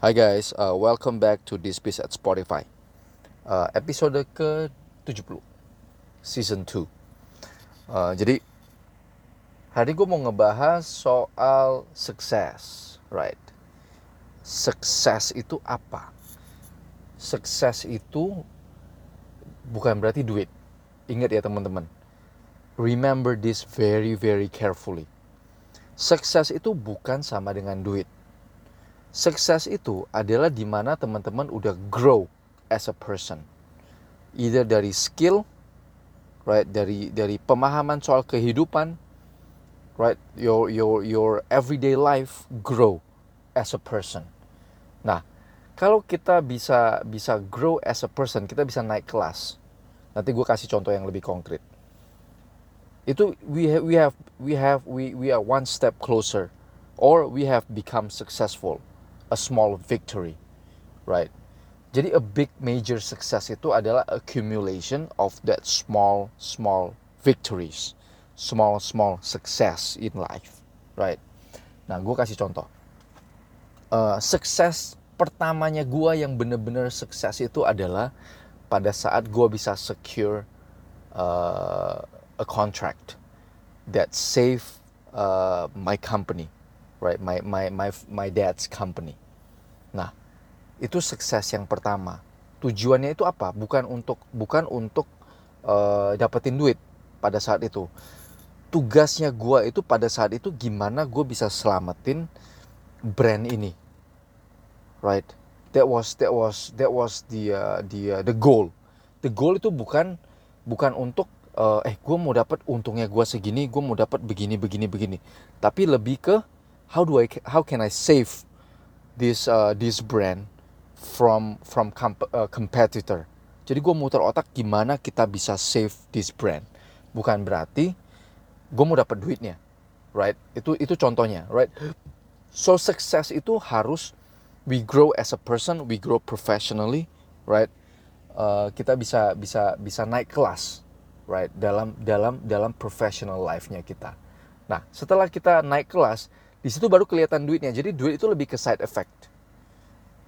Hi guys, uh, welcome back to This Piece at Spotify. Uh, episode ke-70, season 2. Uh, jadi, hari gue mau ngebahas soal sukses, right? Sukses itu apa? Sukses itu bukan berarti duit. Ingat ya teman-teman. Remember this very very carefully. Sukses itu bukan sama dengan duit Sukses itu adalah di mana teman-teman udah grow as a person. Either dari skill, right, dari dari pemahaman soal kehidupan, right, your your your everyday life grow as a person. Nah, kalau kita bisa bisa grow as a person, kita bisa naik kelas. Nanti gue kasih contoh yang lebih konkret. Itu we have, we have we have we we are one step closer, or we have become successful a small victory, right? Jadi a big major success itu adalah accumulation of that small small victories, small small success in life, right? Nah, gue kasih contoh. Uh, sukses pertamanya gue yang bener-bener sukses itu adalah pada saat gue bisa secure uh, a contract that save uh, my company right? My my my my dad's company. Nah, itu sukses yang pertama. Tujuannya itu apa? Bukan untuk bukan untuk uh, dapetin duit pada saat itu. Tugasnya gue itu pada saat itu gimana gue bisa selamatin brand ini, right? That was that was that was the uh, the uh, the goal. The goal itu bukan bukan untuk uh, eh gue mau dapat untungnya gue segini, gue mau dapat begini begini begini. Tapi lebih ke how do I how can I save this uh, this brand from from comp uh, competitor. Jadi gue muter otak gimana kita bisa save this brand. Bukan berarti gue mau dapat duitnya, right? Itu itu contohnya, right? So success itu harus we grow as a person, we grow professionally, right? Uh, kita bisa bisa bisa naik kelas, right? Dalam dalam dalam professional life-nya kita. Nah, setelah kita naik kelas, di situ baru kelihatan duitnya. Jadi duit itu lebih ke side effect.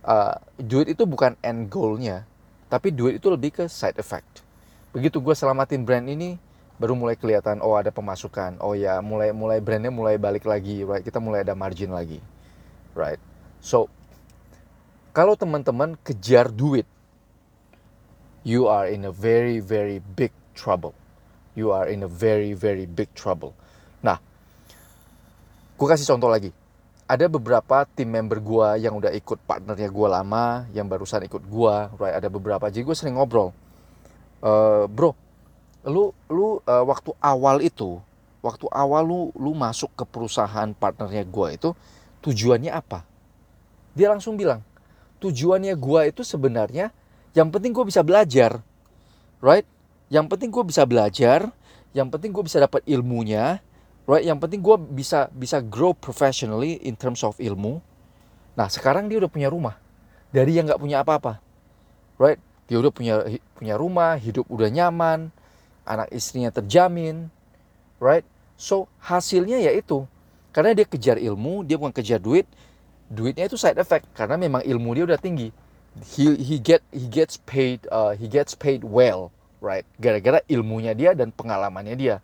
Uh, duit itu bukan end goalnya, tapi duit itu lebih ke side effect. Begitu gue selamatin brand ini, baru mulai kelihatan oh ada pemasukan. Oh ya mulai mulai brandnya mulai balik lagi, right? Kita mulai ada margin lagi, right? So kalau teman-teman kejar duit, you are in a very very big trouble. You are in a very very big trouble. Gue kasih contoh lagi. Ada beberapa tim member gue yang udah ikut partnernya gue lama yang barusan ikut gue right? Ada beberapa. Jadi gue sering ngobrol. Uh, bro lu lu uh, waktu awal itu waktu awal lu lu masuk ke perusahaan partnernya gue itu tujuannya apa? Dia langsung bilang tujuannya gue itu sebenarnya yang penting gue bisa belajar. Right? Yang penting gue bisa belajar yang penting gue bisa dapat ilmunya right? Yang penting gue bisa bisa grow professionally in terms of ilmu. Nah sekarang dia udah punya rumah. Dari yang nggak punya apa-apa. Right? Dia udah punya punya rumah hidup udah nyaman anak istrinya terjamin. Right? So hasilnya yaitu karena dia kejar ilmu dia bukan kejar duit duitnya itu side effect. Karena memang ilmu dia udah tinggi. He he get he gets paid uh, he gets paid well. Right? Gara-gara ilmunya dia dan pengalamannya dia.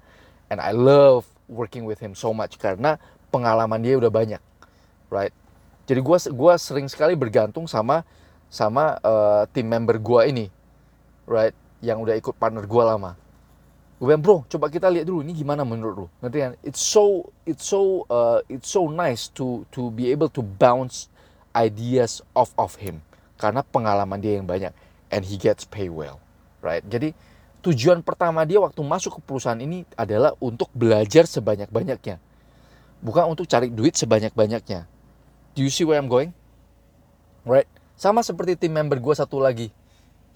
And I love working with him so much karena pengalaman dia udah banyak, right? Jadi gue gua sering sekali bergantung sama sama uh, tim member gue ini, right? Yang udah ikut partner gue lama. Gue bilang bro, coba kita lihat dulu ini gimana menurut lu. Nanti kan, it's so it's so uh, it's so nice to to be able to bounce ideas off of him karena pengalaman dia yang banyak and he gets pay well, right? Jadi tujuan pertama dia waktu masuk ke perusahaan ini adalah untuk belajar sebanyak-banyaknya. Bukan untuk cari duit sebanyak-banyaknya. Do you see where I'm going? Right? Sama seperti tim member gue satu lagi.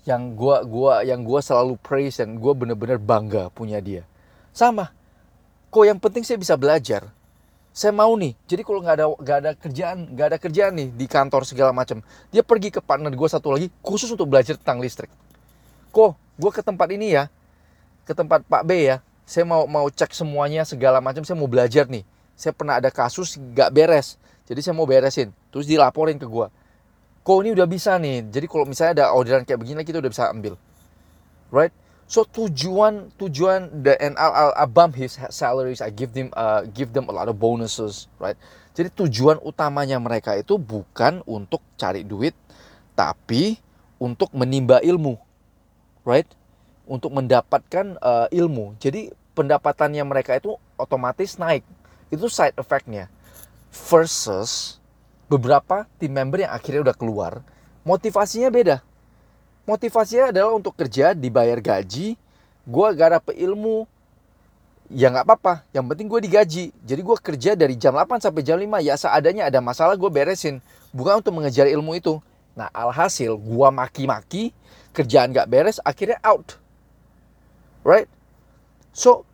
Yang gue gua, yang gua selalu praise dan gue bener-bener bangga punya dia. Sama. Kok yang penting saya bisa belajar. Saya mau nih. Jadi kalau nggak ada nggak ada kerjaan nggak ada kerjaan nih di kantor segala macam, dia pergi ke partner gue satu lagi khusus untuk belajar tentang listrik. Kok gue ke tempat ini ya, ke tempat Pak B ya, saya mau mau cek semuanya segala macam, saya mau belajar nih. Saya pernah ada kasus gak beres, jadi saya mau beresin. Terus dilaporin ke gue. kok ini udah bisa nih? Jadi kalau misalnya ada orderan kayak begini kita udah bisa ambil. Right? So tujuan tujuan the and I'll, I'll, bump his salaries. I give them uh, give them a lot of bonuses right? Jadi tujuan utamanya mereka itu bukan untuk cari duit tapi untuk menimba ilmu right untuk mendapatkan uh, ilmu jadi pendapatannya mereka itu otomatis naik itu side effectnya versus beberapa tim member yang akhirnya udah keluar, motivasinya beda. Motivasinya adalah untuk kerja, dibayar gaji, gue gak dapet ilmu, ya nggak apa-apa, yang penting gue digaji. Jadi gue kerja dari jam 8 sampai jam 5, ya seadanya ada masalah gue beresin. Bukan untuk mengejar ilmu itu. Nah alhasil gue maki-maki, kerjaan gak beres, akhirnya out. Right? So,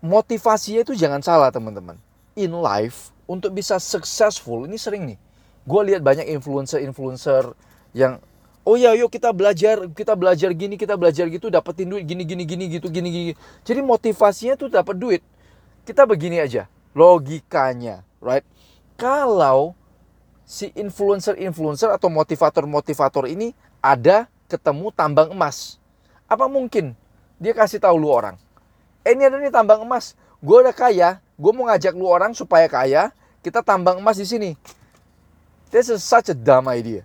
motivasinya itu jangan salah teman-teman. In life, untuk bisa successful ini sering nih gue lihat banyak influencer-influencer yang oh ya yuk kita belajar kita belajar gini kita belajar gitu dapetin duit gini gini gini gitu gini gini jadi motivasinya tuh dapat duit kita begini aja logikanya right kalau si influencer-influencer atau motivator-motivator ini ada ketemu tambang emas apa mungkin dia kasih tahu lu orang eh ini ada nih tambang emas gue udah kaya gue mau ngajak lu orang supaya kaya, kita tambang emas di sini. This is such a dumb idea.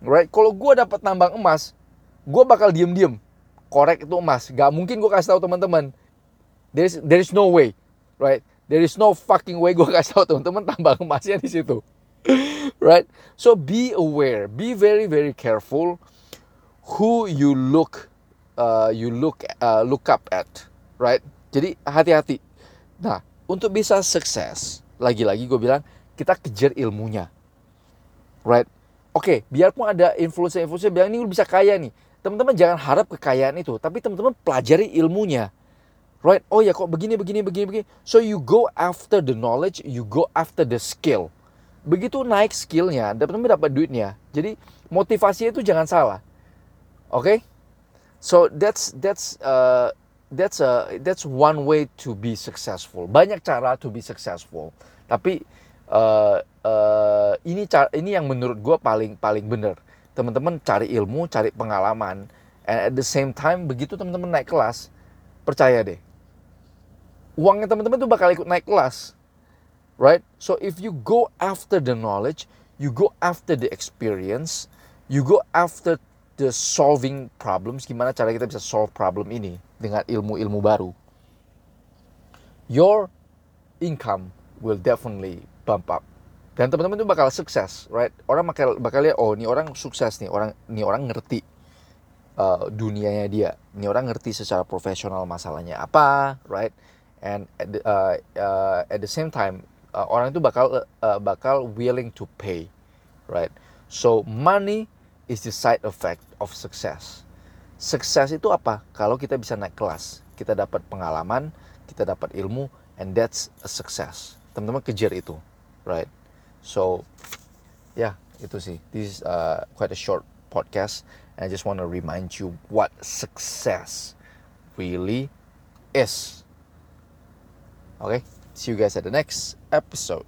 Right? Kalau gue dapat tambang emas, gue bakal diem-diem. Korek itu emas. Gak mungkin gue kasih tahu teman-teman. There is, there is no way. Right? There is no fucking way gue kasih tahu teman-teman tambang emasnya di situ. right? So be aware. Be very very careful who you look uh, you look uh, look up at. Right? Jadi hati-hati. Nah, untuk bisa sukses, lagi-lagi gue bilang kita kejar ilmunya. Right? Oke, okay, biarpun ada influencer-influencer bilang ini bisa kaya nih. Teman-teman jangan harap kekayaan itu, tapi teman-teman pelajari ilmunya. Right? Oh ya kok begini begini begini begini. So you go after the knowledge, you go after the skill. Begitu naik skillnya, teman-teman dapat duitnya. Jadi motivasinya itu jangan salah. Oke? Okay? So that's that's uh, that's a that's one way to be successful. Banyak cara to be successful. Tapi uh, uh, ini cara, ini yang menurut gue paling paling benar. Teman-teman cari ilmu, cari pengalaman, and at the same time begitu teman-teman naik kelas, percaya deh, uangnya teman-teman tuh bakal ikut naik kelas, right? So if you go after the knowledge, you go after the experience, you go after the solving problems, gimana cara kita bisa solve problem ini dengan ilmu-ilmu baru, your income will definitely bump up. Dan teman-teman itu bakal sukses, right? Orang bakal bakal lihat, oh ini orang sukses nih, orang ini orang ngerti uh, dunianya dia, ini orang ngerti secara profesional masalahnya apa, right? And at the, uh, uh, at the same time, uh, orang itu bakal uh, bakal willing to pay, right? So money is the side effect of success. Sukses itu apa? Kalau kita bisa naik kelas, kita dapat pengalaman, kita dapat ilmu, and that's a success. Teman-teman kejar itu, right? So, ya yeah, itu sih. This is uh, quite a short podcast, and I just want to remind you what success really is. Okay, see you guys at the next episode.